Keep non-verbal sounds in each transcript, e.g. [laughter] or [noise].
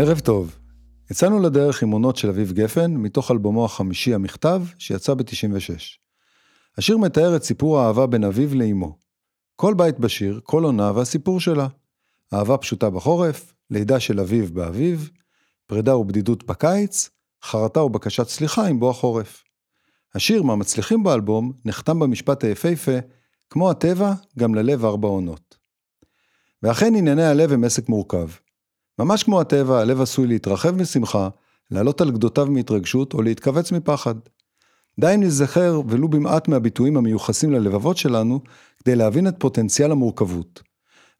ערב טוב. יצאנו לדרך עם עונות של אביב גפן, מתוך אלבומו החמישי המכתב, שיצא ב-96. השיר מתאר את סיפור האהבה בין אביו לאמו. כל בית בשיר, כל עונה והסיפור שלה. אהבה פשוטה בחורף, לידה של אביב באביב, פרידה ובדידות בקיץ, חרטה ובקשת סליחה עם בוא החורף. השיר מהמצליחים באלבום נחתם במשפט היפהפה, כמו הטבע, גם ללב ארבע עונות. ואכן ענייני הלב הם עסק מורכב. ממש כמו הטבע, הלב עשוי להתרחב משמחה, לעלות על גדותיו מהתרגשות או להתכווץ מפחד. די אם נזכר ולו במעט מהביטויים המיוחסים ללבבות שלנו, כדי להבין את פוטנציאל המורכבות.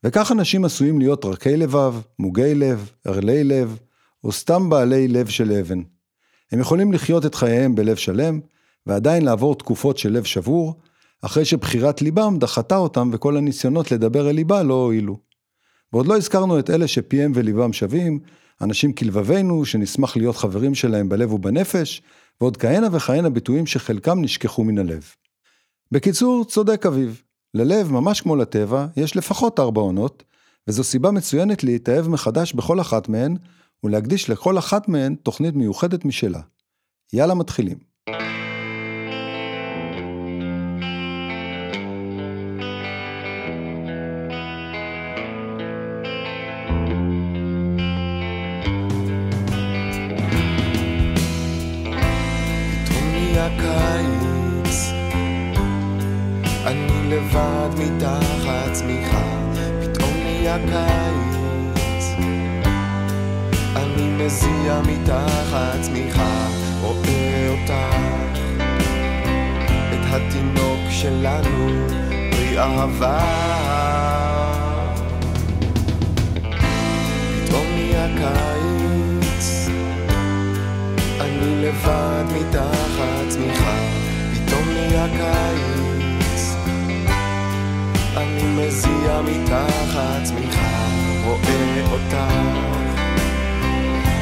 וכך אנשים עשויים להיות רכי לבב, מוגי לב, ערלי לב, או סתם בעלי לב של אבן. הם יכולים לחיות את חייהם בלב שלם, ועדיין לעבור תקופות של לב שבור, אחרי שבחירת ליבם דחתה אותם וכל הניסיונות לדבר אל ליבה לא הועילו. ועוד לא הזכרנו את אלה שפיהם וליבם שווים, אנשים כלבבינו, שנשמח להיות חברים שלהם בלב ובנפש, ועוד כהנה וכהנה ביטויים שחלקם נשכחו מן הלב. בקיצור, צודק אביב. ללב, ממש כמו לטבע, יש לפחות ארבע עונות, וזו סיבה מצוינת להתאהב מחדש בכל אחת מהן, ולהקדיש לכל אחת מהן תוכנית מיוחדת משלה. יאללה מתחילים. לבד מתחת צמיחה, פתאום נהיה קיץ. אני מזיע מתחת צמיחה, רואה אותך, את התינוק שלנו, פרי אהבה. פתאום נהיה קיץ, אני לבד מתחת צמיחה, פתאום נהיה קיץ. אני מזיע מתחת צמיחה, רואה אותך,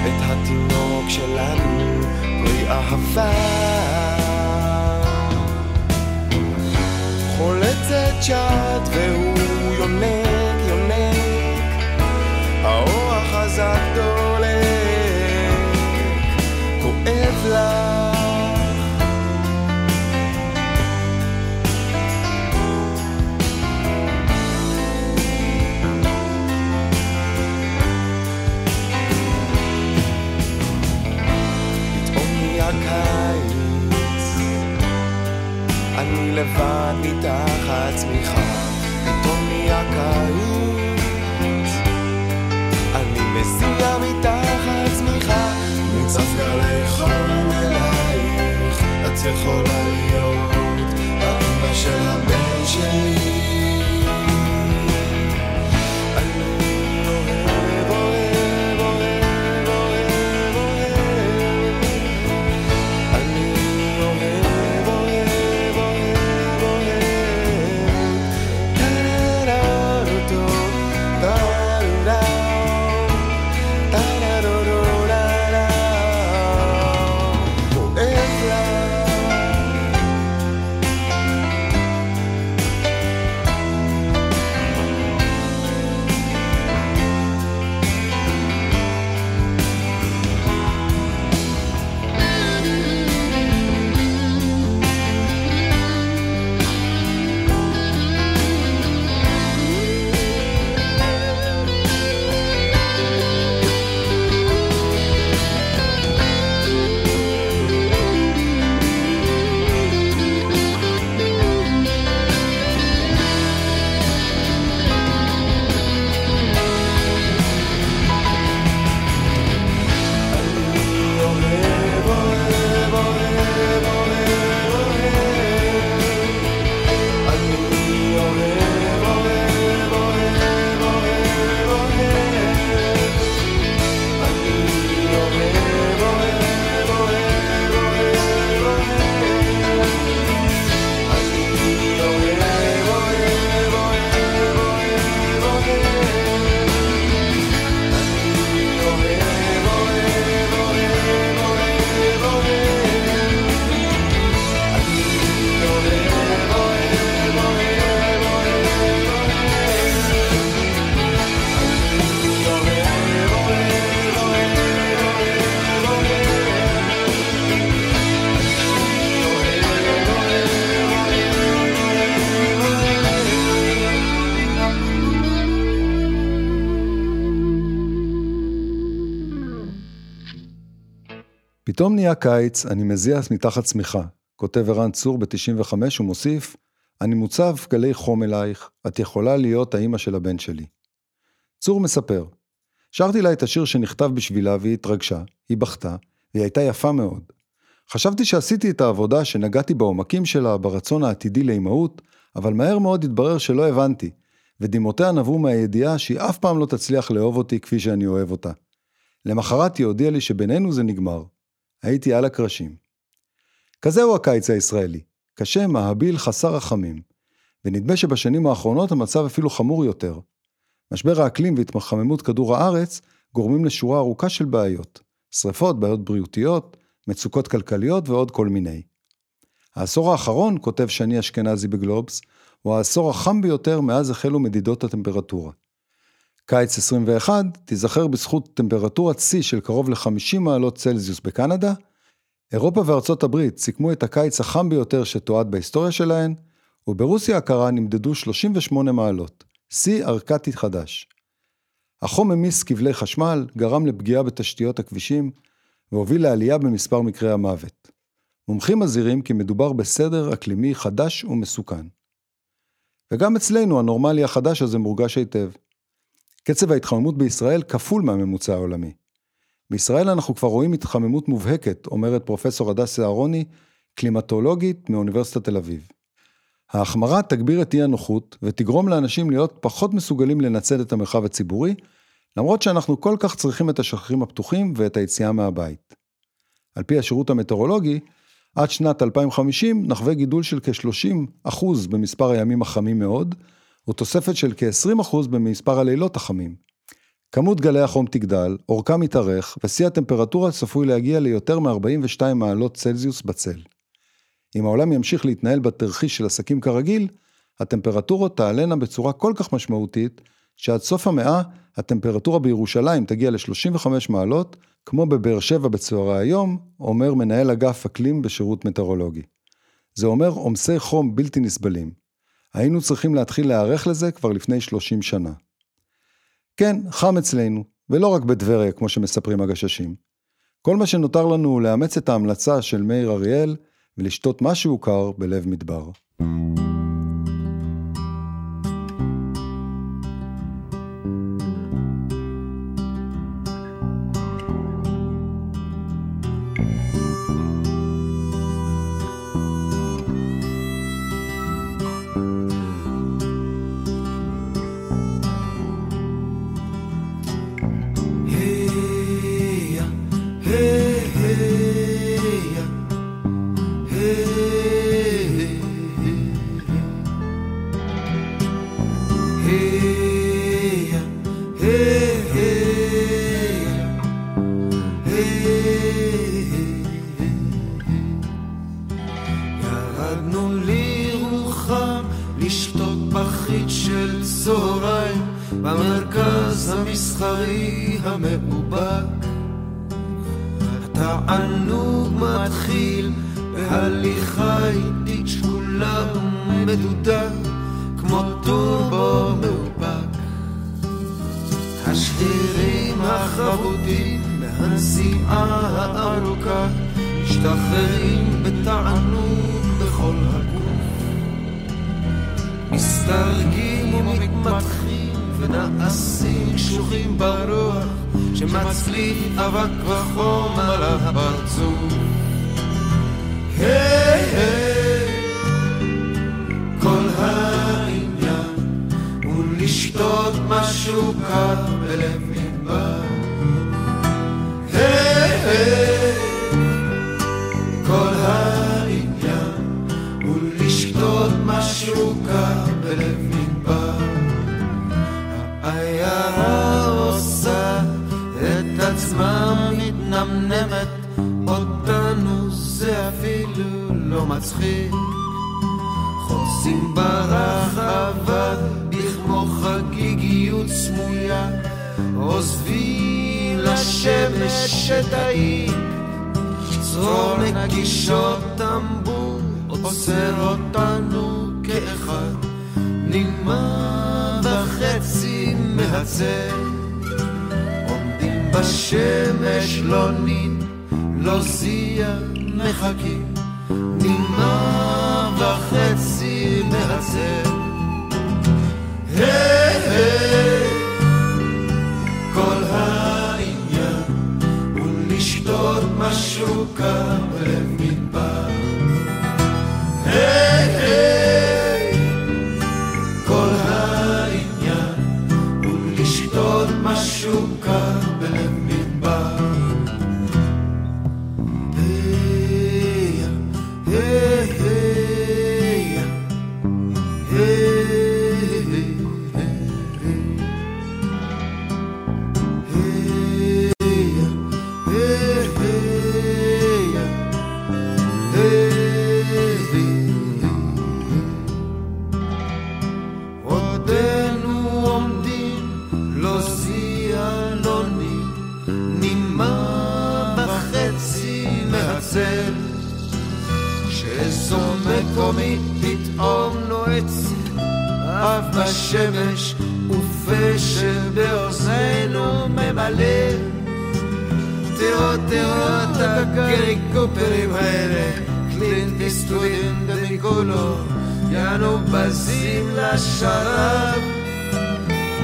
את התינוק שלנו, פרי אהבה. חולצת שד והוא יונק, לבד מתחת צמיחה, פתאום נהיה קיץ, אני מסיע מתחת צמיחה, מוצף גלי חום אלייך, את יכולה להיות האמא של הבן שלי. פתאום נהיה קיץ, אני מזיע מתחת צמיחה, כותב ערן צור ב-95 ומוסיף, אני מוצב גלי חום אלייך, את יכולה להיות האימא של הבן שלי. צור מספר, שרתי לה את השיר שנכתב בשבילה והיא התרגשה, היא בכתה, והיא הייתה יפה מאוד. חשבתי שעשיתי את העבודה שנגעתי בעומקים שלה, ברצון העתידי לאימהות, אבל מהר מאוד התברר שלא הבנתי, ודמעותיה נבעו מהידיעה שהיא אף פעם לא תצליח לאהוב אותי כפי שאני אוהב אותה. למחרת היא הודיעה לי שבינינו זה נגמר. הייתי על הקרשים. כזהו הקיץ הישראלי, קשה, מהביל, חסר רחמים. ונדמה שבשנים האחרונות המצב אפילו חמור יותר. משבר האקלים והתחממות כדור הארץ גורמים לשורה ארוכה של בעיות. שריפות, בעיות בריאותיות, מצוקות כלכליות ועוד כל מיני. העשור האחרון, כותב שני אשכנזי בגלובס, הוא העשור החם ביותר מאז החלו מדידות הטמפרטורה. קיץ 21 תיזכר בזכות טמפרטורת שיא של קרוב ל-50 מעלות צלזיוס בקנדה, אירופה וארצות הברית סיכמו את הקיץ החם ביותר שתועד בהיסטוריה שלהן, וברוסיה הקרה נמדדו 38 מעלות, שיא ארקטי חדש. החום המיס כבלי חשמל, גרם לפגיעה בתשתיות הכבישים, והוביל לעלייה במספר מקרי המוות. מומחים מזהירים כי מדובר בסדר אקלימי חדש ומסוכן. וגם אצלנו הנורמלי החדש הזה מורגש היטב. קצב ההתחממות בישראל כפול מהממוצע העולמי. בישראל אנחנו כבר רואים התחממות מובהקת, אומרת פרופסור הדס אהרוני, קלימטולוגית מאוניברסיטת תל אביב. ההחמרה תגביר את אי הנוחות ותגרום לאנשים להיות פחות מסוגלים לנצל את המרחב הציבורי, למרות שאנחנו כל כך צריכים את השטחים הפתוחים ואת היציאה מהבית. על פי השירות המטאורולוגי, עד שנת 2050 נחווה גידול של כ-30% במספר הימים החמים מאוד, ותוספת של כ-20% במספר הלילות החמים. כמות גלי החום תגדל, אורכם יתארך, ושיא הטמפרטורה צפוי להגיע ליותר מ-42 מעלות צלזיוס בצל. אם העולם ימשיך להתנהל בתרחיש של עסקים כרגיל, הטמפרטורות תעלנה בצורה כל כך משמעותית, שעד סוף המאה הטמפרטורה בירושלים תגיע ל-35 מעלות, כמו בבאר שבע בצהרי היום, אומר מנהל אגף אקלים בשירות מטאורולוגי. זה אומר עומסי חום בלתי נסבלים. היינו צריכים להתחיל להיערך לזה כבר לפני 30 שנה. כן, חם אצלנו, ולא רק בטבריה כמו שמספרים הגששים. כל מה שנותר לנו הוא לאמץ את ההמלצה של מאיר אריאל ולשתות משהו קר בלב מדבר. נגישות טמבור עוצר אותנו כאחד, נימה וחצי מהצל. עומדים בשמש לא נין, לא זיע, מחכים, נימה וחצי מהצל. היי היי כל העניין הוא לשתות משהו קר אף בשמש, ופה שבאוזנינו ממלא. תראו, תראו את הגרי קופרים האלה, in the Mיקולו, יאנו בזים לשרב.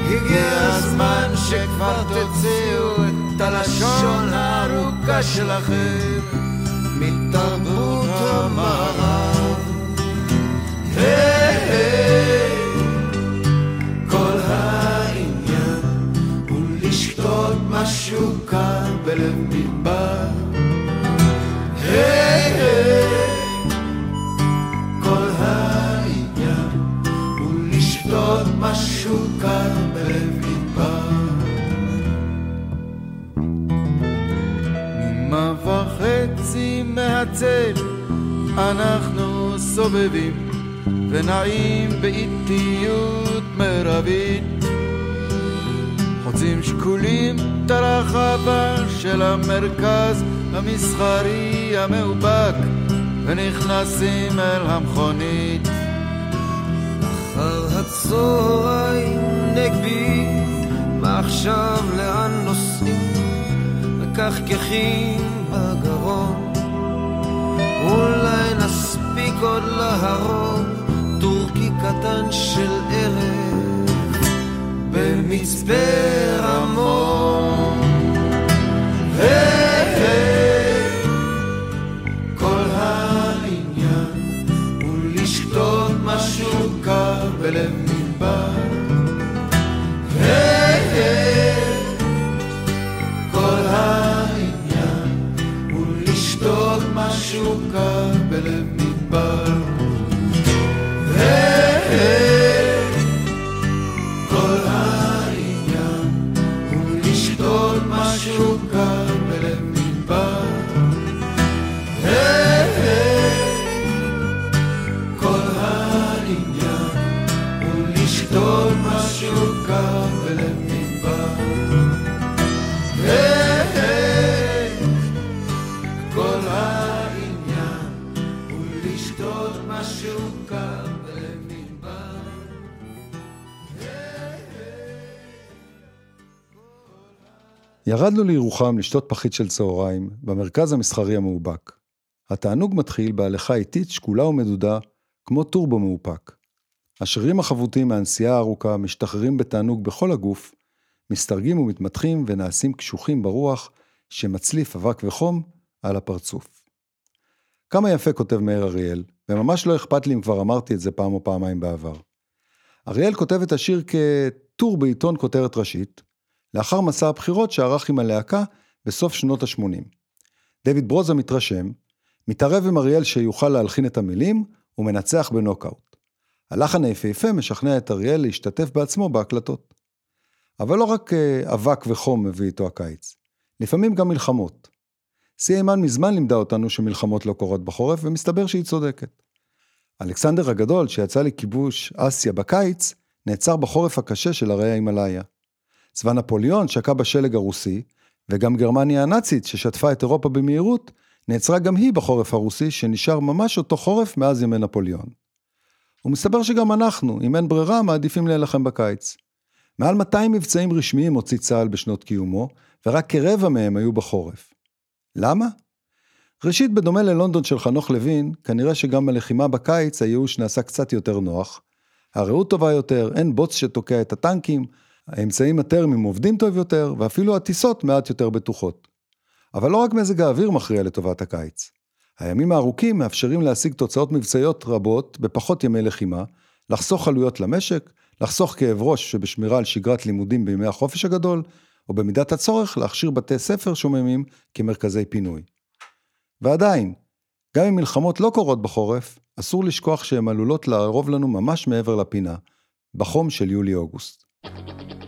הגיע הזמן שכבר תוציאו את הלשון הארוכה שלכם מתרבות המערב. כל משהו קר בלב מדבר. כל העניין הוא לשתות משהו קר בלב מדבר. ממה וחצי מהצל אנחנו סובבים ונעים באיטיות מרבית חוצים שקולים את הרחבה של המרכז המסחרי המאובק ונכנסים אל המכונית. אחר הצהריים נגבי מה עכשיו לאן נוסעים מקחקחים בגרון. אולי נספיק עוד להרוג טורקי קטן של ערב במצפה רמון. כל העניין הוא לשתות משהו קר בלב מדבר. כל העניין הוא לשתות משהו קר בלב מדבר. ירדנו לירוחם לשתות פחית של צהריים, במרכז המסחרי המאובק. התענוג מתחיל בהליכה איטית, שקולה ומדודה, כמו טורבו מאופק. השרירים החבוטים מהנסיעה הארוכה משתחררים בתענוג בכל הגוף, מסתרגים ומתמתחים ונעשים קשוחים ברוח, שמצליף אבק וחום על הפרצוף. כמה יפה כותב מאיר אריאל, וממש לא אכפת לי אם כבר אמרתי את זה פעם או פעמיים בעבר. אריאל כותב את השיר כטור בעיתון כותרת ראשית, לאחר מסע הבחירות שערך עם הלהקה בסוף שנות ה-80. דויד ברוזה מתרשם, מתערב עם אריאל שיוכל להלחין את המילים, ומנצח בנוקאוט. הלחן היפהפה משכנע את אריאל להשתתף בעצמו בהקלטות. אבל לא רק אה, אבק וחום מביא איתו הקיץ, לפעמים גם מלחמות. סי אימן מזמן לימדה אותנו שמלחמות לא קורות בחורף, ומסתבר שהיא צודקת. אלכסנדר הגדול, שיצא לכיבוש אסיה בקיץ, נעצר בחורף הקשה של הרי ההימאליה. צבא נפוליאון שקע בשלג הרוסי, וגם גרמניה הנאצית, ששטפה את אירופה במהירות, נעצרה גם היא בחורף הרוסי, שנשאר ממש אותו חורף מאז ימי נפוליאון. ומסתבר שגם אנחנו, אם אין ברירה, מעדיפים להילחם בקיץ. מעל 200 מבצעים רשמיים הוציא צה"ל בשנות קיומו, ורק כרבע מהם היו בחורף. למה? ראשית, בדומה ללונדון של חנוך לוין, כנראה שגם בלחימה בקיץ הייאוש נעשה קצת יותר נוח. הרעות טובה יותר, אין בוץ שתוקע את הטנקים, האמצעים הטרמיים עובדים טוב יותר, ואפילו הטיסות מעט יותר בטוחות. אבל לא רק מזג האוויר מכריע לטובת הקיץ. הימים הארוכים מאפשרים להשיג תוצאות מבצעיות רבות בפחות ימי לחימה, לחסוך עלויות למשק, לחסוך כאב ראש שבשמירה על שגרת לימודים בימי החופש הגדול, או במידת הצורך להכשיר בתי ספר שוממים כמרכזי פינוי. ועדיין, גם אם מלחמות לא קורות בחורף, אסור לשכוח שהן עלולות לערוב לנו ממש מעבר לפינה, בחום של יולי-אוגוסט. חום [laughs]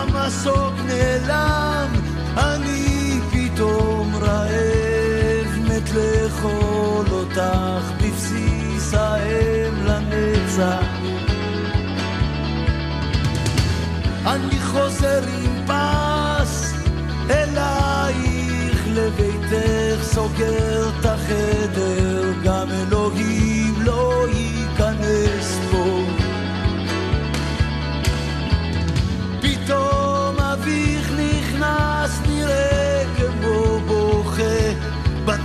כשהמסוק נעלם, אני פתאום רעב, מת לאכול אותך בבסיס האם לנצח. אני חוזר עם פס אלייך לביתך, סוגר את החדר, גם אלוהים לא ייכנס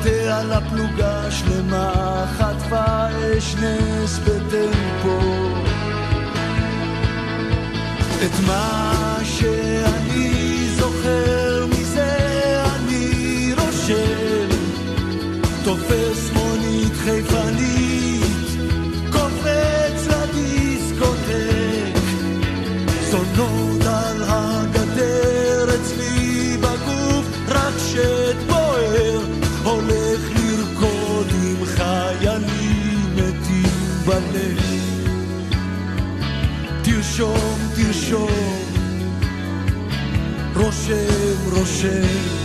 בטה על הפלוגה שלמה, חטפה אש נס בטמפו. את מה שאני זוכר מזה אני רושם, תופס תרשום, תרשום, רושם, רושם.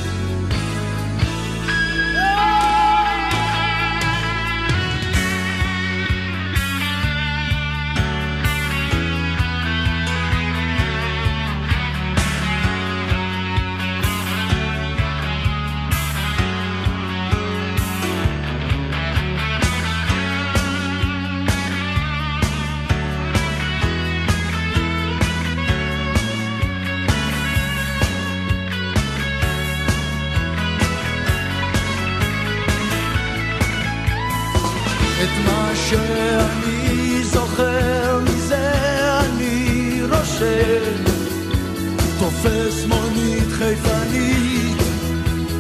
תופס מונית חיפנית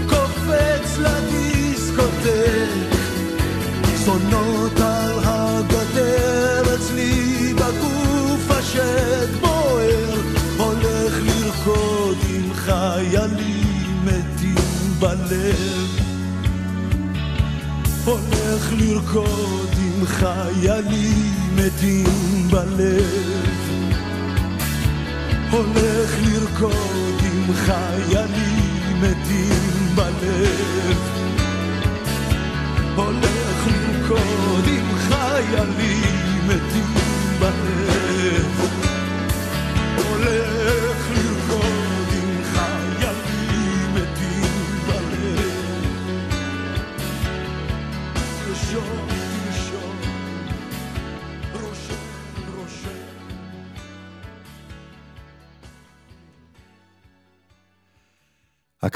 קופץ לדיסקוטק זונות על הגדר אצלי בגוף השד בוער הולך לרקוד עם חיילים מתים בלב. הולך לרקוד עם חיילים מתים בלב הולך לרקוד עם חיילים מתים בלב. הולך לרקוד עם חיילים מתים בלב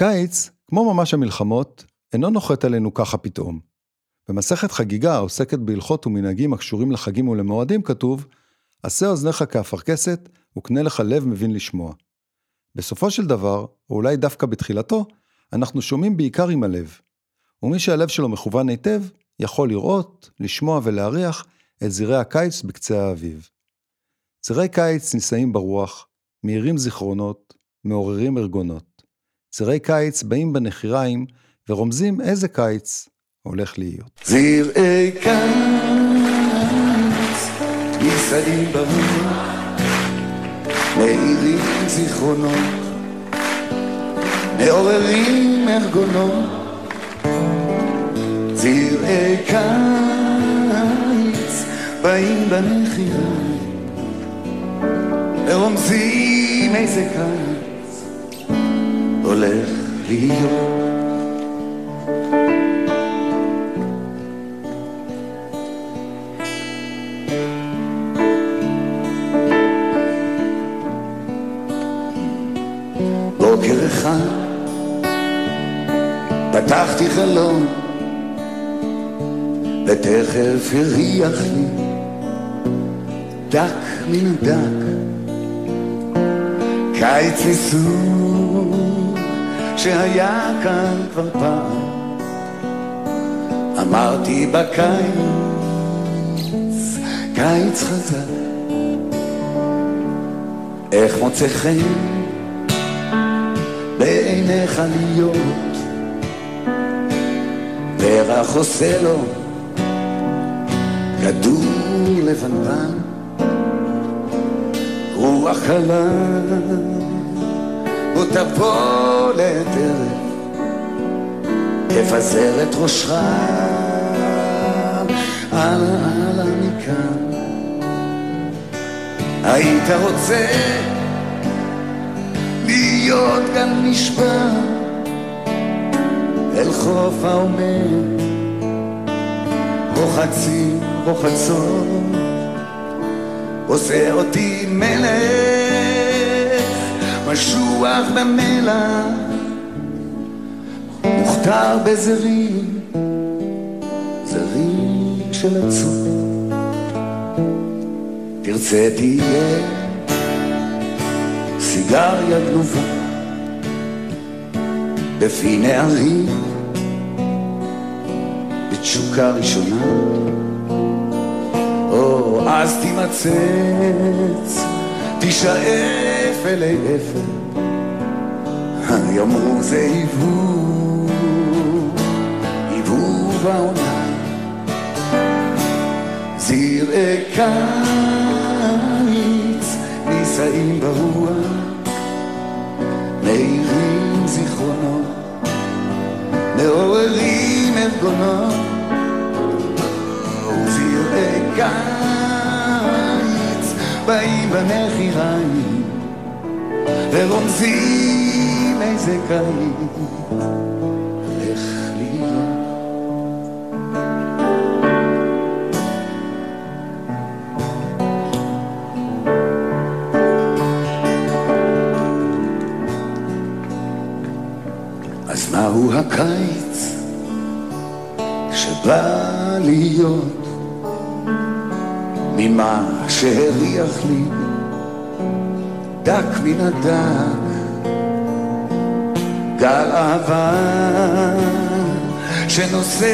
הקיץ, כמו ממש המלחמות, אינו נוחת עלינו ככה פתאום. במסכת חגיגה העוסקת בהלכות ומנהגים הקשורים לחגים ולמועדים כתוב, עשה אוזניך כאפרכסת וקנה לך לב מבין לשמוע. בסופו של דבר, או אולי דווקא בתחילתו, אנחנו שומעים בעיקר עם הלב. ומי שהלב שלו מכוון היטב, יכול לראות, לשמוע ולהריח את זרעי הקיץ בקצה האביב. זרעי קיץ נישאים ברוח, מאירים זיכרונות, מעוררים ארגונות. צירי קיץ באים בנחיריים ורומזים איזה קיץ הולך להיות. זרעי קיץ, מסעדים ברוח, מאירים זיכרונות, מעוררים ארגונות. זרעי קיץ, באים בנחירה, ורומזים איזה קיץ הולך להיות. בוקר אחד פתחתי חלום ותכף הריח לי דק מן הדק קיץ מסוג שהיה כאן כבר פעם. אמרתי בקיץ קיץ חזק. איך מוצא חן בעיניך להיות. פרח עושה לו כדור לבנבן. רוח קלה ותבוא לטרף תפזר את ראשך. הלאה הלאה מכאן. היית רוצה להיות גם נשבע אל חוף העומד רוחצים רוחצות עושה אותי מלך משוח במלח מוכתר בזרים זרים של עצות תרצה תהיה סיגריה גנובה בפי נערים בתשוקה ראשונה. או אז תימצץ תשאף אלי אפר יאמרו זה עיבוב עיבוב העונה זרעי קיץ נישאים ברוח. מאירים זיכרונות מעוררים ארגונות. זרעי קיץ באים בנחיריים ורומזים איזה קיץ להיות אז מהו הקיץ שבא להיות ממה שהריח לי דק מן הדק גל אהבה שנוסע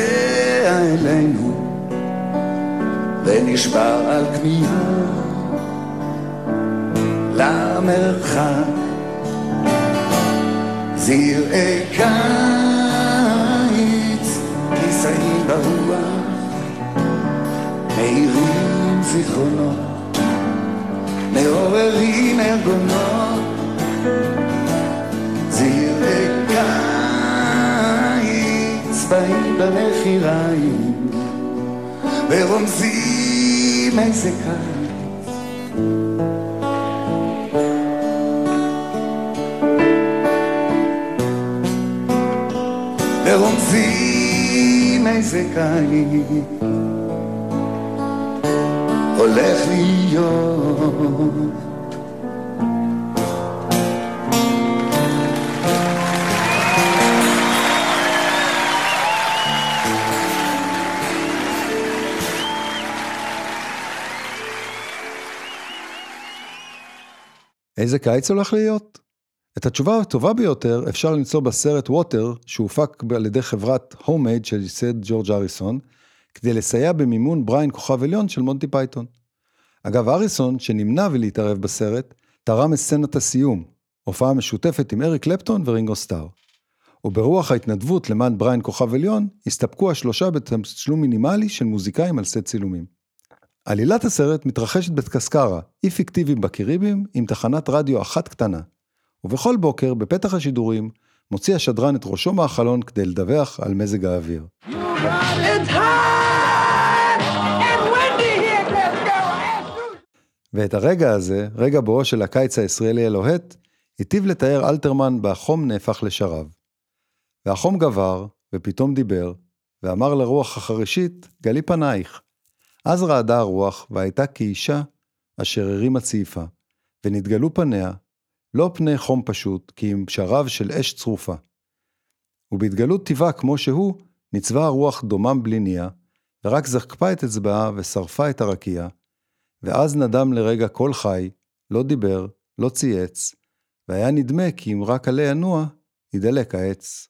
אלינו ונשבר על כמיהה למרחק. זרעי קיץ נישאים ברוח מאירים זיכרונות מעוררים ארגונות. זרעי קיץ באים בנחיריים ורומזים איזה קיץ. ורומזים איזה קיץ להיות איזה קיץ הולך להיות? את התשובה הטובה ביותר אפשר למצוא בסרט Water, שהופק על ידי חברת HandMade שייסד ג'ורג' הריסון, כדי לסייע במימון בריין כוכב עליון של מונטי פייתון. אגב, הריסון, שנמנע מלהתערב בסרט, תרם את סצנת הסיום, הופעה משותפת עם אריק קלפטון ורינגו סטאר. וברוח ההתנדבות למען בריין כוכב עליון, הסתפקו השלושה בתשלום מינימלי של מוזיקאים על סט צילומים. עלילת הסרט מתרחשת בקסקרה, אי פיקטיבי בקריביים, עם תחנת רדיו אחת קטנה. ובכל בוקר, בפתח השידורים, מוציא השדרן את ראשו מהחלון כדי לדווח על מזג האוויר. ואת הרגע הזה, רגע בואו של הקיץ הישראלי הלוהט, היטיב לתאר אלתרמן ב"החום נהפך לשרב". והחום גבר, ופתאום דיבר, ואמר לרוח החרישית, גלי פנייך. אז רעדה הרוח, והייתה כאישה אשר הרימה צעיפה, ונתגלו פניה, לא פני חום פשוט, כי עם שרב של אש צרופה. ובהתגלות טיבה כמו שהוא, ניצבה הרוח דומם בלי ניע, ורק זקפה את אצבעה ושרפה את הרקיע, ואז נדם לרגע קול חי, לא דיבר, לא צייץ, והיה נדמה כי אם רק עלה ינוע, ידלק העץ.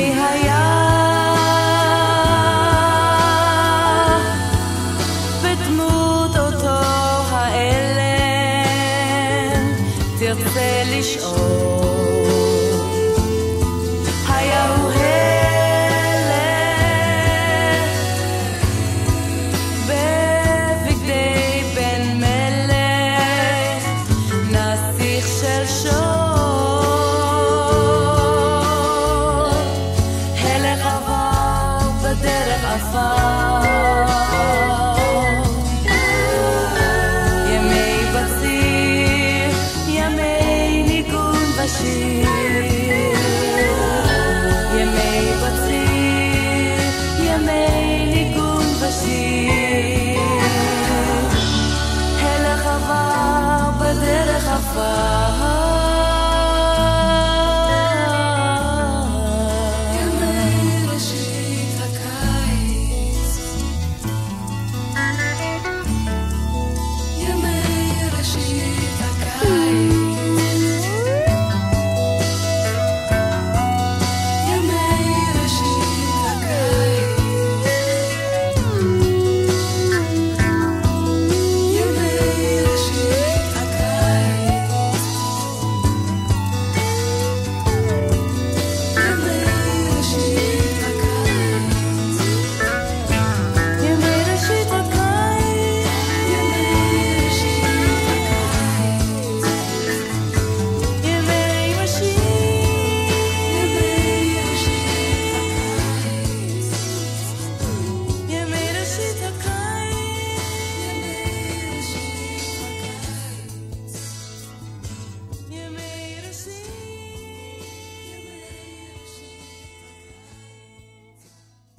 你还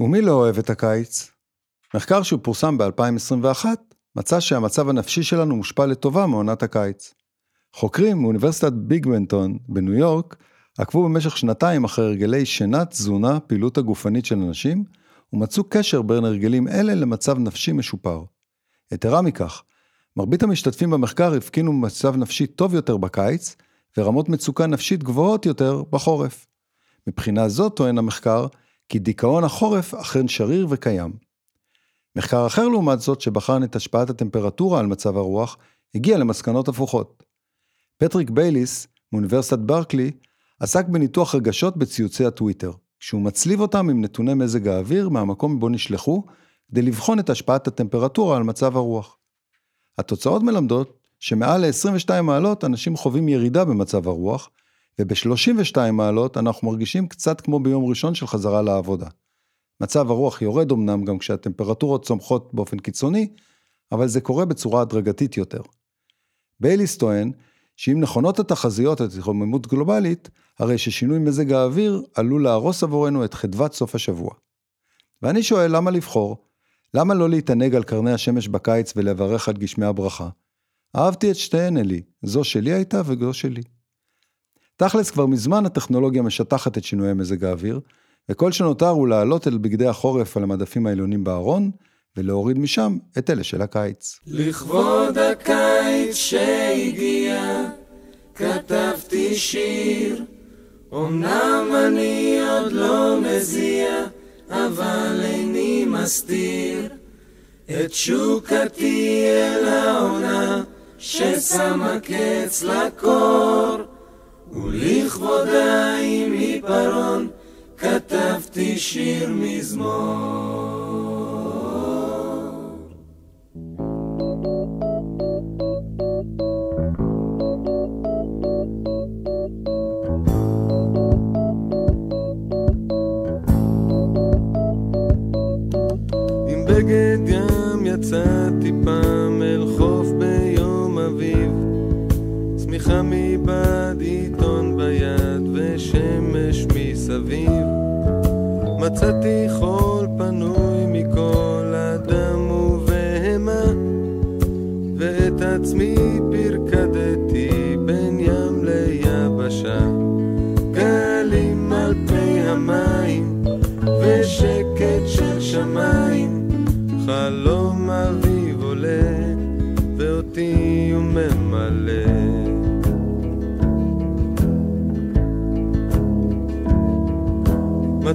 ומי לא אוהב את הקיץ? מחקר שפורסם ב-2021 מצא שהמצב הנפשי שלנו מושפע לטובה מעונת הקיץ. חוקרים מאוניברסיטת ביגמנטון בניו יורק עקבו במשך שנתיים אחרי הרגלי שינה, תזונה, פעילות הגופנית של אנשים, ומצאו קשר בין הרגלים אלה למצב נפשי משופר. יתרה מכך, מרבית המשתתפים במחקר הפגינו מצב נפשי טוב יותר בקיץ, ורמות מצוקה נפשית גבוהות יותר בחורף. מבחינה זו טוען המחקר, כי דיכאון החורף אכן שריר וקיים. מחקר אחר לעומת זאת, שבחן את השפעת הטמפרטורה על מצב הרוח, הגיע למסקנות הפוכות. פטריק בייליס, מאוניברסיטת ברקלי, עסק בניתוח רגשות בציוצי הטוויטר, כשהוא מצליב אותם עם נתוני מזג האוויר מהמקום בו נשלחו, כדי לבחון את השפעת הטמפרטורה על מצב הרוח. התוצאות מלמדות שמעל ל-22 מעלות אנשים חווים ירידה במצב הרוח, וב-32 מעלות אנחנו מרגישים קצת כמו ביום ראשון של חזרה לעבודה. מצב הרוח יורד אמנם גם כשהטמפרטורות צומחות באופן קיצוני, אבל זה קורה בצורה הדרגתית יותר. בייליס טוען שאם נכונות התחזיות התחוממות גלובלית, הרי ששינוי מזג האוויר עלול להרוס עבורנו את חדוות סוף השבוע. ואני שואל למה לבחור? למה לא להתענג על קרני השמש בקיץ ולברך על גשמי הברכה? אהבתי את שתיהן אלי, זו שלי הייתה וזו שלי. תכלס כבר מזמן הטכנולוגיה משטחת את שינויי מזג האוויר, וכל שנותר הוא לעלות אל בגדי החורף על המדפים העליונים בארון, ולהוריד משם את אלה של הקיץ. לכבוד הקיץ שהגיע, כתבתי שיר. אמנם אני עוד לא מזיע, אבל איני מסתיר את תשוקתי אל העונה, ששמה קץ לקור. ולכבודה עם עיפרון, כתבתי שיר מזמור.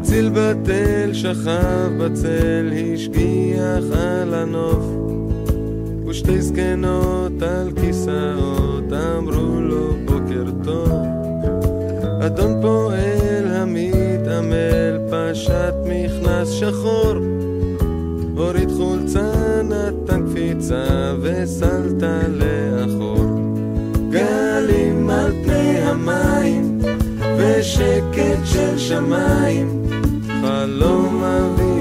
מציל בתל שכב בצל השגיח על הנוף. ושתי זקנות על כיסאות אמרו לו בוקר טוב. אדון פועל המתעמל פשט מכנס שחור. הוריד חולצה נתן קפיצה וסלת לאחור. גלים על פני המים ושקט של שמיים חלום אביב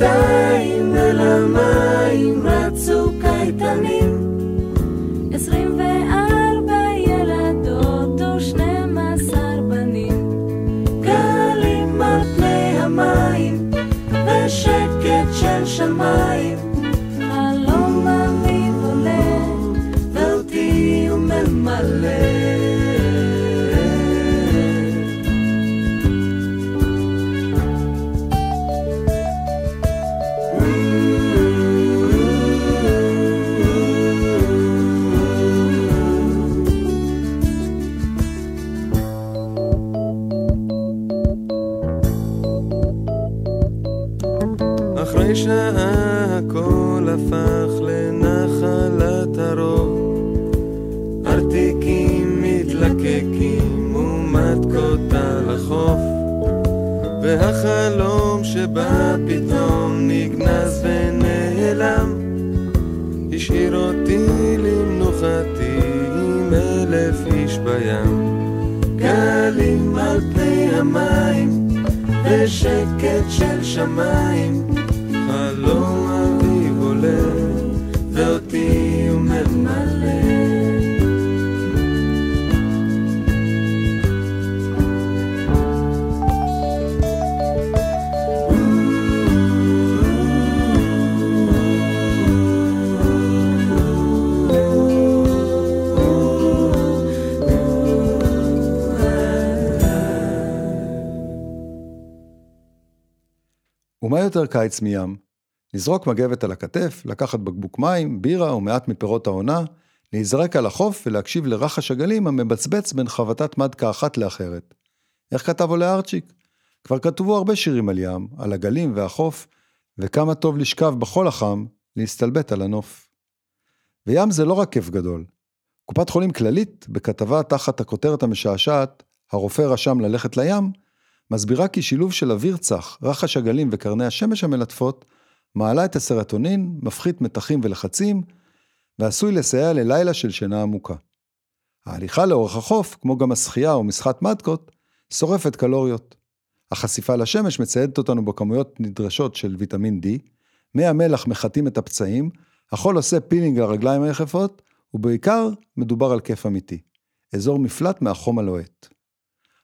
burn. ושקט של שמיים יותר קיץ מים? לזרוק מגבת על הכתף, לקחת בקבוק מים, בירה או מעט מפירות העונה, להיזרק על החוף ולהקשיב לרחש הגלים המבצבץ בין חבטת מדקה אחת לאחרת. איך כתב עולה ארצ'יק? כבר כתבו הרבה שירים על ים, על הגלים והחוף, וכמה טוב לשכב בחול החם, להסתלבט על הנוף. וים זה לא רק כיף גדול. קופת חולים כללית, בכתבה תחת הכותרת המשעשעת, הרופא רשם ללכת לים, מסבירה כי שילוב של אוויר צח, רחש הגלים וקרני השמש המלטפות, מעלה את הסרטונין, מפחית מתחים ולחצים, ועשוי לסייע ללילה של שינה עמוקה. ההליכה לאורך החוף, כמו גם השחייה או משחת מדקות, שורפת קלוריות. החשיפה לשמש מציידת אותנו בכמויות נדרשות של ויטמין D, מי המלח מחטאים את הפצעים, החול עושה פילינג לרגליים היחפות, ובעיקר מדובר על כיף אמיתי. אזור מפלט מהחום הלוהט.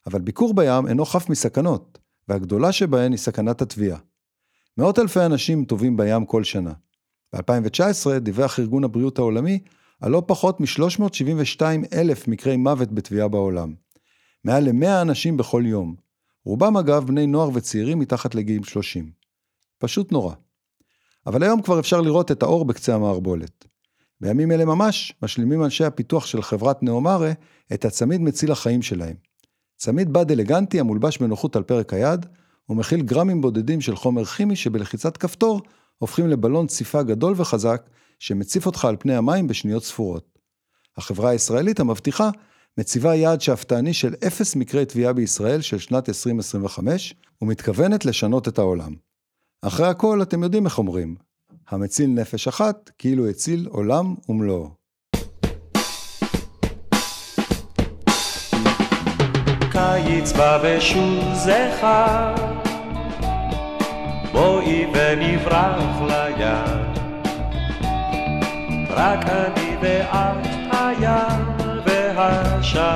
אבל ביקור בים אינו חף מסכנות, והגדולה שבהן היא סכנת הטביעה. מאות אלפי אנשים טובעים בים כל שנה. ב-2019 דיווח ארגון הבריאות העולמי על לא פחות מ-372 אלף מקרי מוות בטביעה בעולם. מעל ל-100 אנשים בכל יום. רובם אגב בני נוער וצעירים מתחת לגיל 30. פשוט נורא. אבל היום כבר אפשר לראות את האור בקצה המערבולת. בימים אלה ממש משלימים אנשי הפיתוח של חברת נאומרה את הצמיד מציל החיים שלהם. צמיד בד אלגנטי המולבש בנוחות על פרק היד, ומכיל גרמים בודדים של חומר כימי שבלחיצת כפתור הופכים לבלון ציפה גדול וחזק, שמציף אותך על פני המים בשניות ספורות. החברה הישראלית המבטיחה מציבה יעד שאפתני של אפס מקרי תביעה בישראל של שנת 2025, ומתכוונת לשנות את העולם. אחרי הכל, אתם יודעים איך אומרים, המציל נפש אחת, כאילו הציל עולם ומלואו. קיץ בא ושוב זכר, בואי ונברח לים. רק אני ואת הים והשמיים.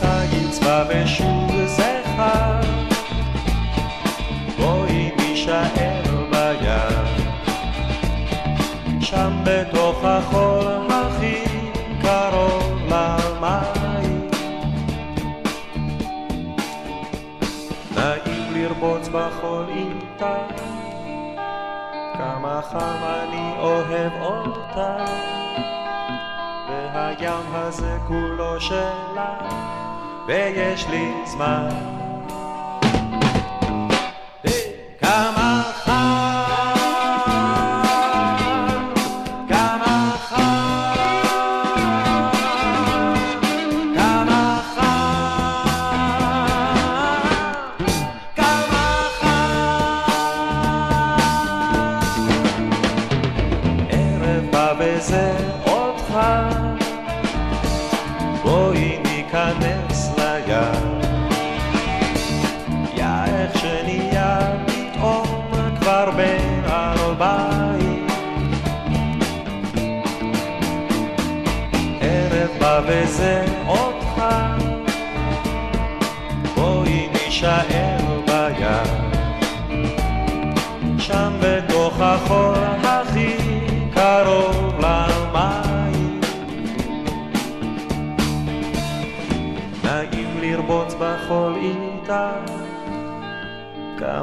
קיץ בא ושוב זכר, בואי נישאר בים. שם בתוך החול בחול איתה, כמה חם אני אוהב אותה, והים הזה כולו שלה, ויש לי זמן.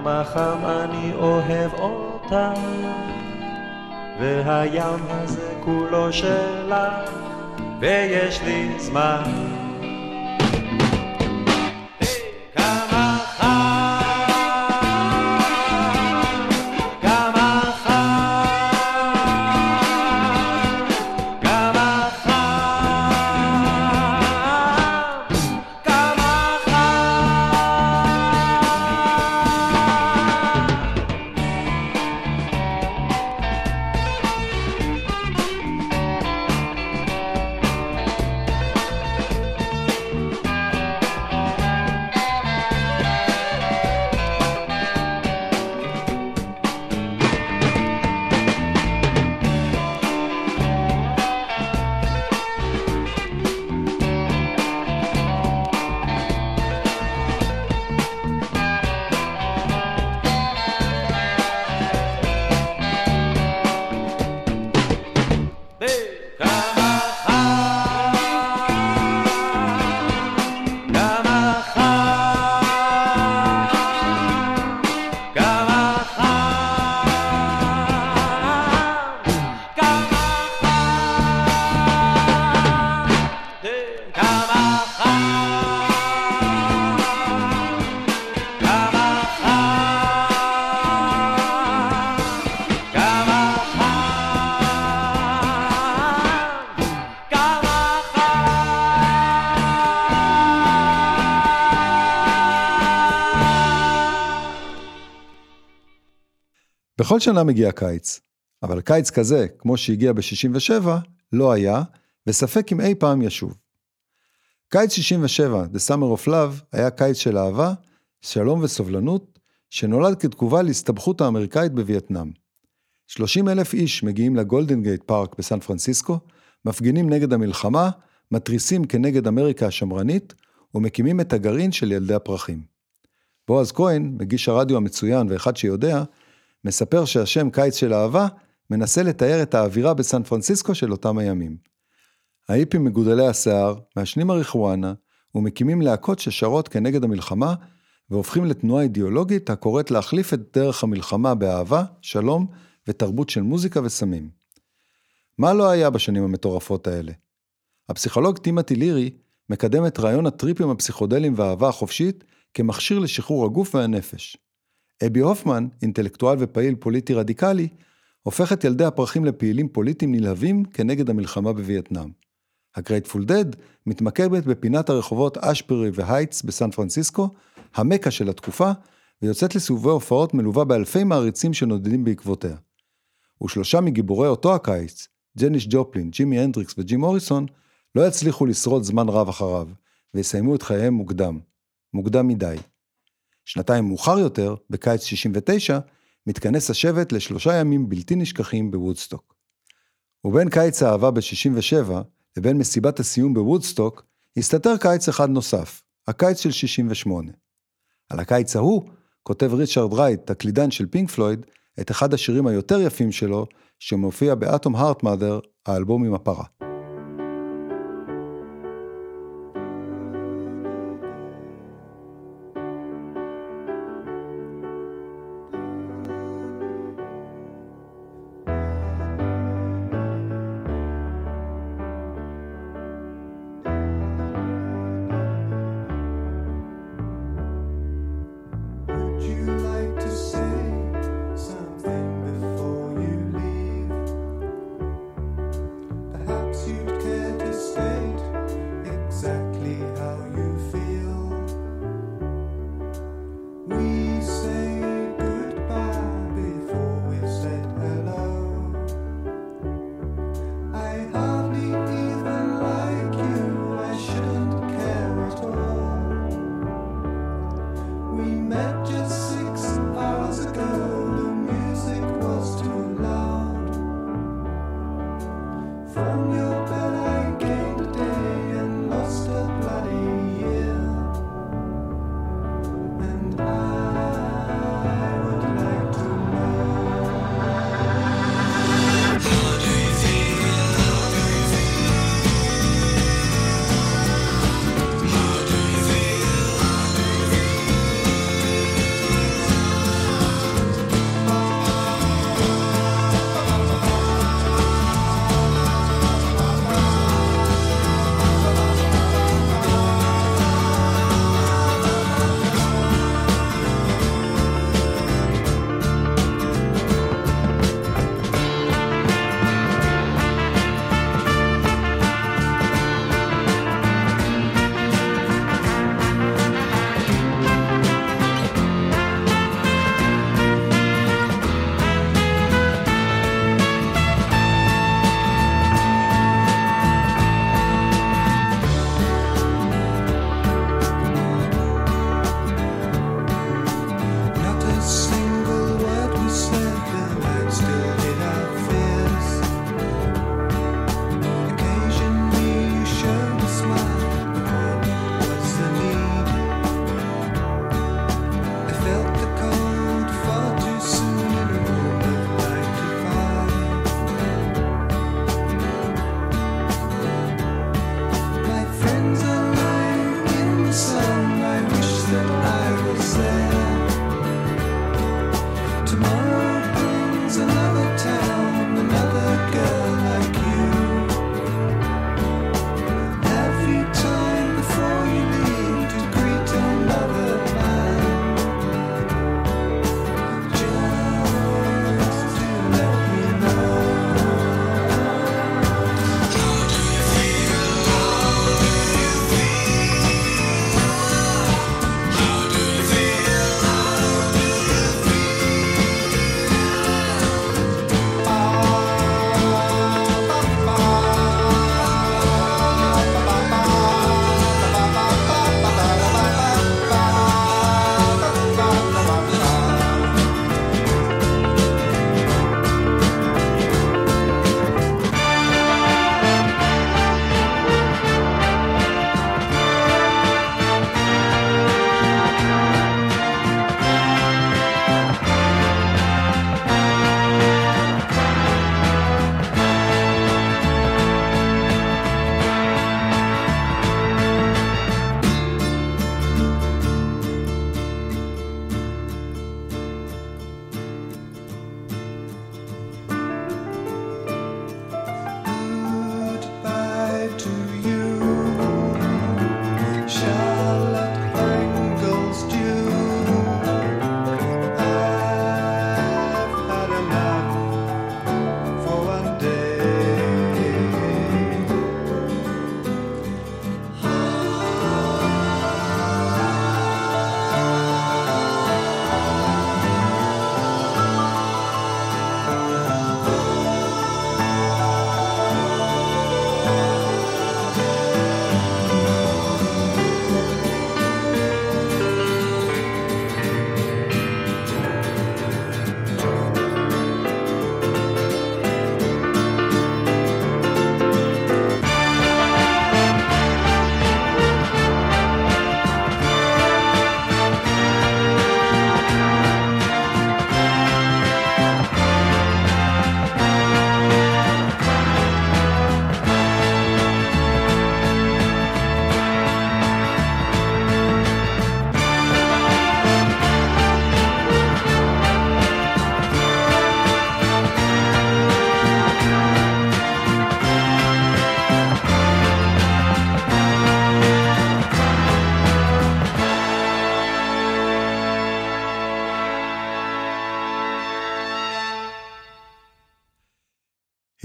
כמה חם אני אוהב אותה, והים הזה כולו שלה, ויש לי זמן. בכל שנה מגיע קיץ, אבל קיץ כזה, כמו שהגיע ב-67, לא היה, וספק אם אי פעם ישוב. קיץ 67, The Summer of Love, היה קיץ של אהבה, שלום וסובלנות, שנולד כתגובה להסתבכות האמריקאית בווייטנאם. 30 אלף איש מגיעים לגולדן גייט פארק בסן פרנסיסקו, מפגינים נגד המלחמה, מתריסים כנגד אמריקה השמרנית, ומקימים את הגרעין של ילדי הפרחים. בועז כהן, מגיש הרדיו המצוין ואחד שיודע, מספר שהשם קיץ של אהבה מנסה לתאר את האווירה בסן פרנסיסקו של אותם הימים. ההיפים מגודלי השיער, מעשנים מריחואנה, ומקימים להקות ששרות כנגד המלחמה, והופכים לתנועה אידיאולוגית הקוראת להחליף את דרך המלחמה באהבה, שלום ותרבות של מוזיקה וסמים. מה לא היה בשנים המטורפות האלה? הפסיכולוג טימתי לירי מקדם את רעיון הטריפים הפסיכודליים והאהבה החופשית כמכשיר לשחרור הגוף והנפש. אבי הופמן, אינטלקטואל ופעיל פוליטי רדיקלי, הופך את ילדי הפרחים לפעילים פוליטיים נלהבים כנגד המלחמה בווייטנאם. הגרייטפול דד מתמקמת בפינת הרחובות אשפרי והייטס בסן פרנסיסקו, המקה של התקופה, ויוצאת לסיבובי הופעות מלווה באלפי מעריצים שנודדים בעקבותיה. ושלושה מגיבורי אותו הקיץ, ג'ניס ג'ופלין, ג'ימי הנדריקס וג'ים מוריסון, לא יצליחו לשרוד זמן רב אחריו, ויסיימו את חייהם מוקדם. מוקדם מדי. שנתיים מאוחר יותר, בקיץ 69, מתכנס השבט לשלושה ימים בלתי נשכחים בוודסטוק. ובין קיץ האהבה ב-67 לבין מסיבת הסיום בוודסטוק, הסתתר קיץ אחד נוסף, הקיץ של 68. על הקיץ ההוא כותב ריצ'רד רייט, קלידן של פינק פלויד, את אחד השירים היותר יפים שלו, שמופיע באטום הארט מאדר, האלבום עם הפרה.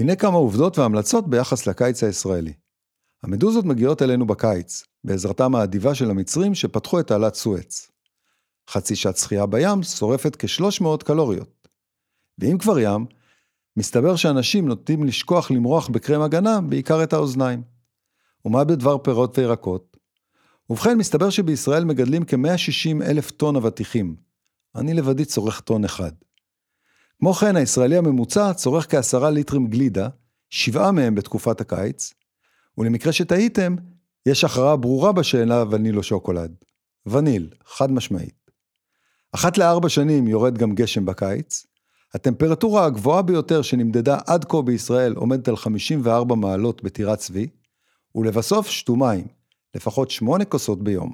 הנה כמה עובדות והמלצות ביחס לקיץ הישראלי. המדוזות מגיעות אלינו בקיץ, בעזרתם האדיבה של המצרים שפתחו את תעלת סואץ. חצי שעת שחייה בים שורפת כ-300 קלוריות. ואם כבר ים, מסתבר שאנשים נוטים לשכוח למרוח בקרם הגנה בעיקר את האוזניים. ומה בדבר פירות וירקות? ובכן, מסתבר שבישראל מגדלים כ-160 אלף טון אבטיחים. אני לבדי צורך טון אחד. כמו כן, הישראלי הממוצע צורך כעשרה ליטרים גלידה, שבעה מהם בתקופת הקיץ, ולמקרה שתהיתם, יש הכרעה ברורה בשאלה וניל או שוקולד. וניל, חד משמעית. אחת לארבע שנים יורד גם גשם בקיץ. הטמפרטורה הגבוהה ביותר שנמדדה עד כה בישראל עומדת על 54 מעלות בטירת צבי, ולבסוף שתו מים, לפחות שמונה כוסות ביום.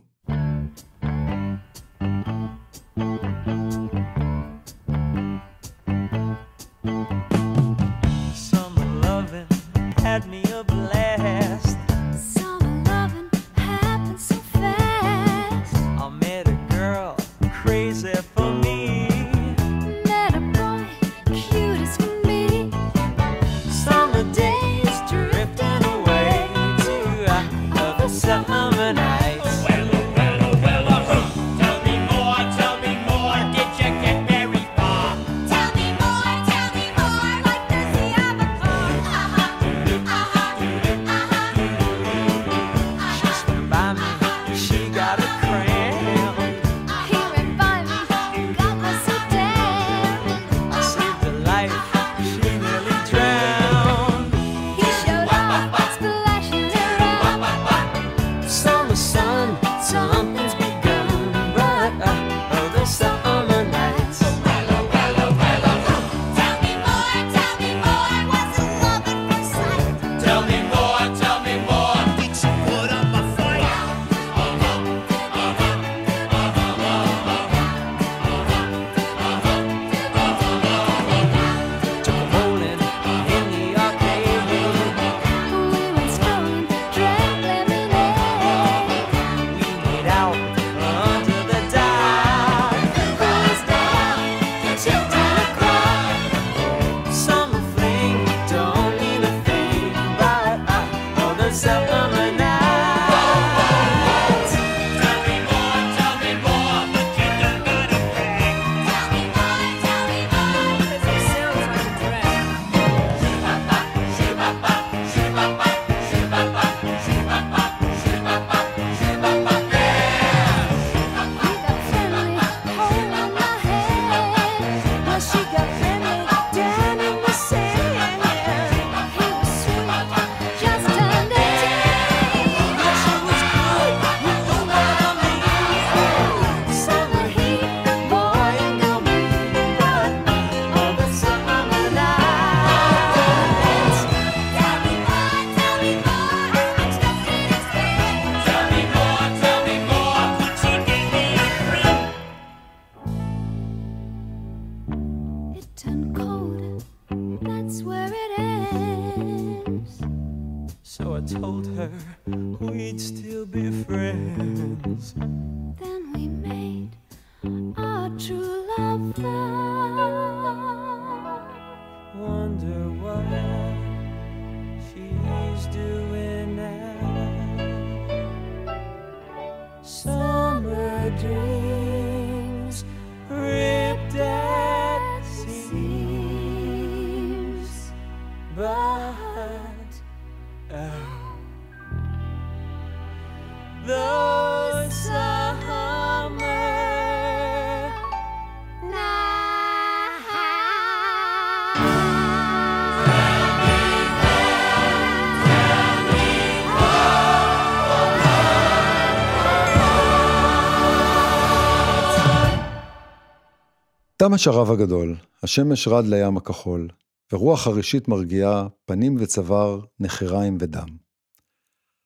תם השרב הגדול, השמש רד לים הכחול, ורוח חרישית מרגיעה פנים וצוואר, נחיריים ודם.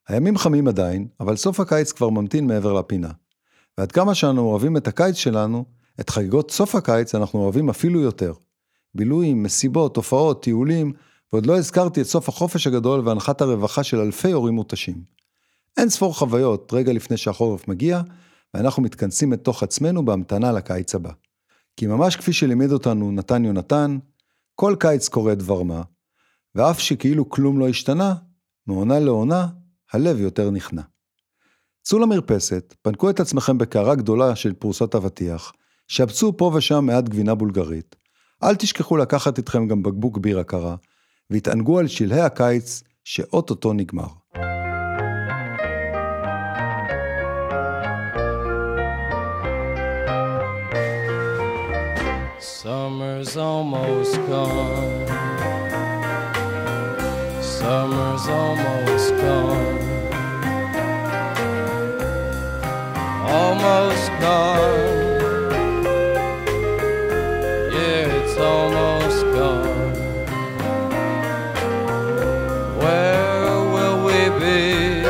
הימים חמים עדיין, אבל סוף הקיץ כבר ממתין מעבר לפינה. ועד כמה שאנו אוהבים את הקיץ שלנו, את חגיגות סוף הקיץ אנחנו אוהבים אפילו יותר. בילויים, מסיבות, הופעות, טיולים, ועוד לא הזכרתי את סוף החופש הגדול והנחת הרווחה של אלפי הורים מותשים. אין ספור חוויות רגע לפני שהחורף מגיע, ואנחנו מתכנסים לתוך עצמנו בהמתנה לקיץ הבא. כי ממש כפי שלימד אותנו נתן יונתן, כל קיץ קורה דבר מה, ואף שכאילו כלום לא השתנה, מעונה לעונה, הלב יותר נכנע. צאו למרפסת, פנקו את עצמכם בקערה גדולה של פרוסת אבטיח, שבצו פה ושם מעט גבינה בולגרית, אל תשכחו לקחת איתכם גם בקבוק בירה קרה, והתענגו על שלהי הקיץ שאו-טו-טו נגמר. Summer's almost gone. Summer's almost gone. Almost gone. Yeah, it's almost gone. Where will we be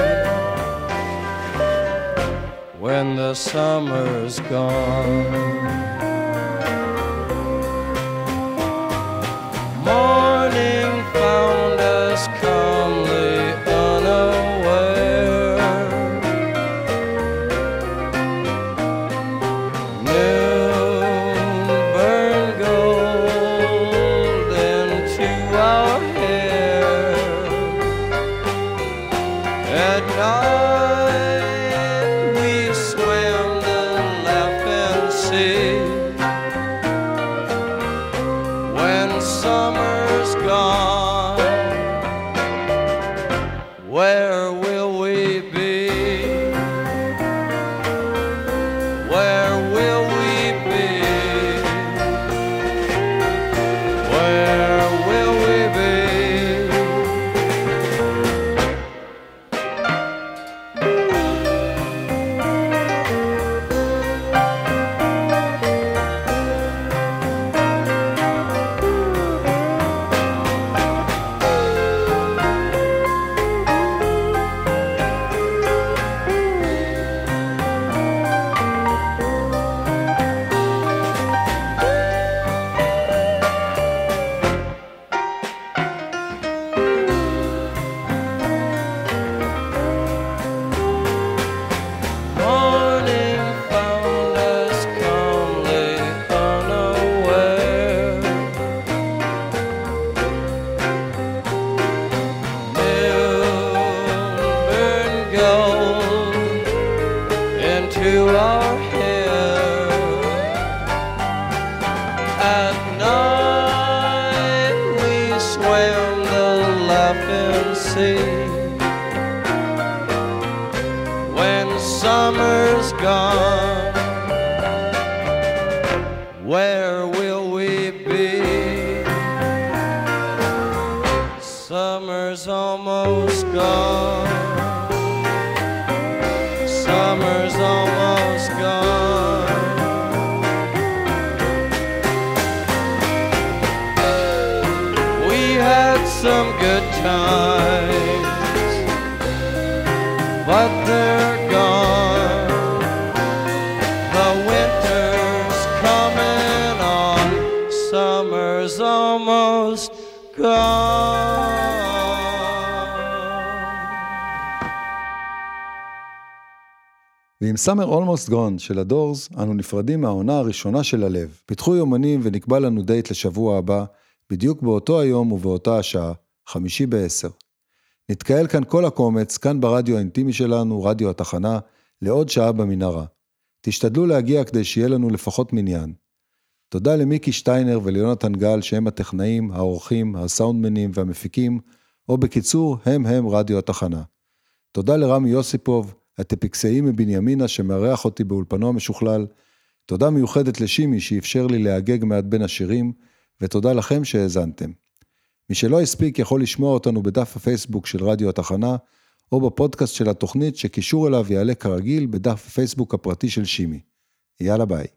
when the summer's gone? Where will we be? Summer's almost gone. ועם Summer Almost Gone של הדורס, אנו נפרדים מהעונה הראשונה של הלב. פיתחו יומנים ונקבע לנו דייט לשבוע הבא, בדיוק באותו היום ובאותה השעה, חמישי בעשר. נתקהל כאן כל הקומץ, כאן ברדיו האינטימי שלנו, רדיו התחנה, לעוד שעה במנהרה. תשתדלו להגיע כדי שיהיה לנו לפחות מניין. תודה למיקי שטיינר וליונתן גל שהם הטכנאים, העורכים, הסאונדמנים והמפיקים, או בקיצור, הם הם רדיו התחנה. תודה לרמי יוסיפוב, הטפיקסאי מבנימינה שמארח אותי באולפנו המשוכלל. תודה מיוחדת לשימי שאפשר לי להגג מעט בין השירים, ותודה לכם שהאזנתם. מי שלא הספיק יכול לשמוע אותנו בדף הפייסבוק של רדיו התחנה, או בפודקאסט של התוכנית שקישור אליו יעלה כרגיל בדף הפייסבוק הפרטי של שימי. יאללה ביי.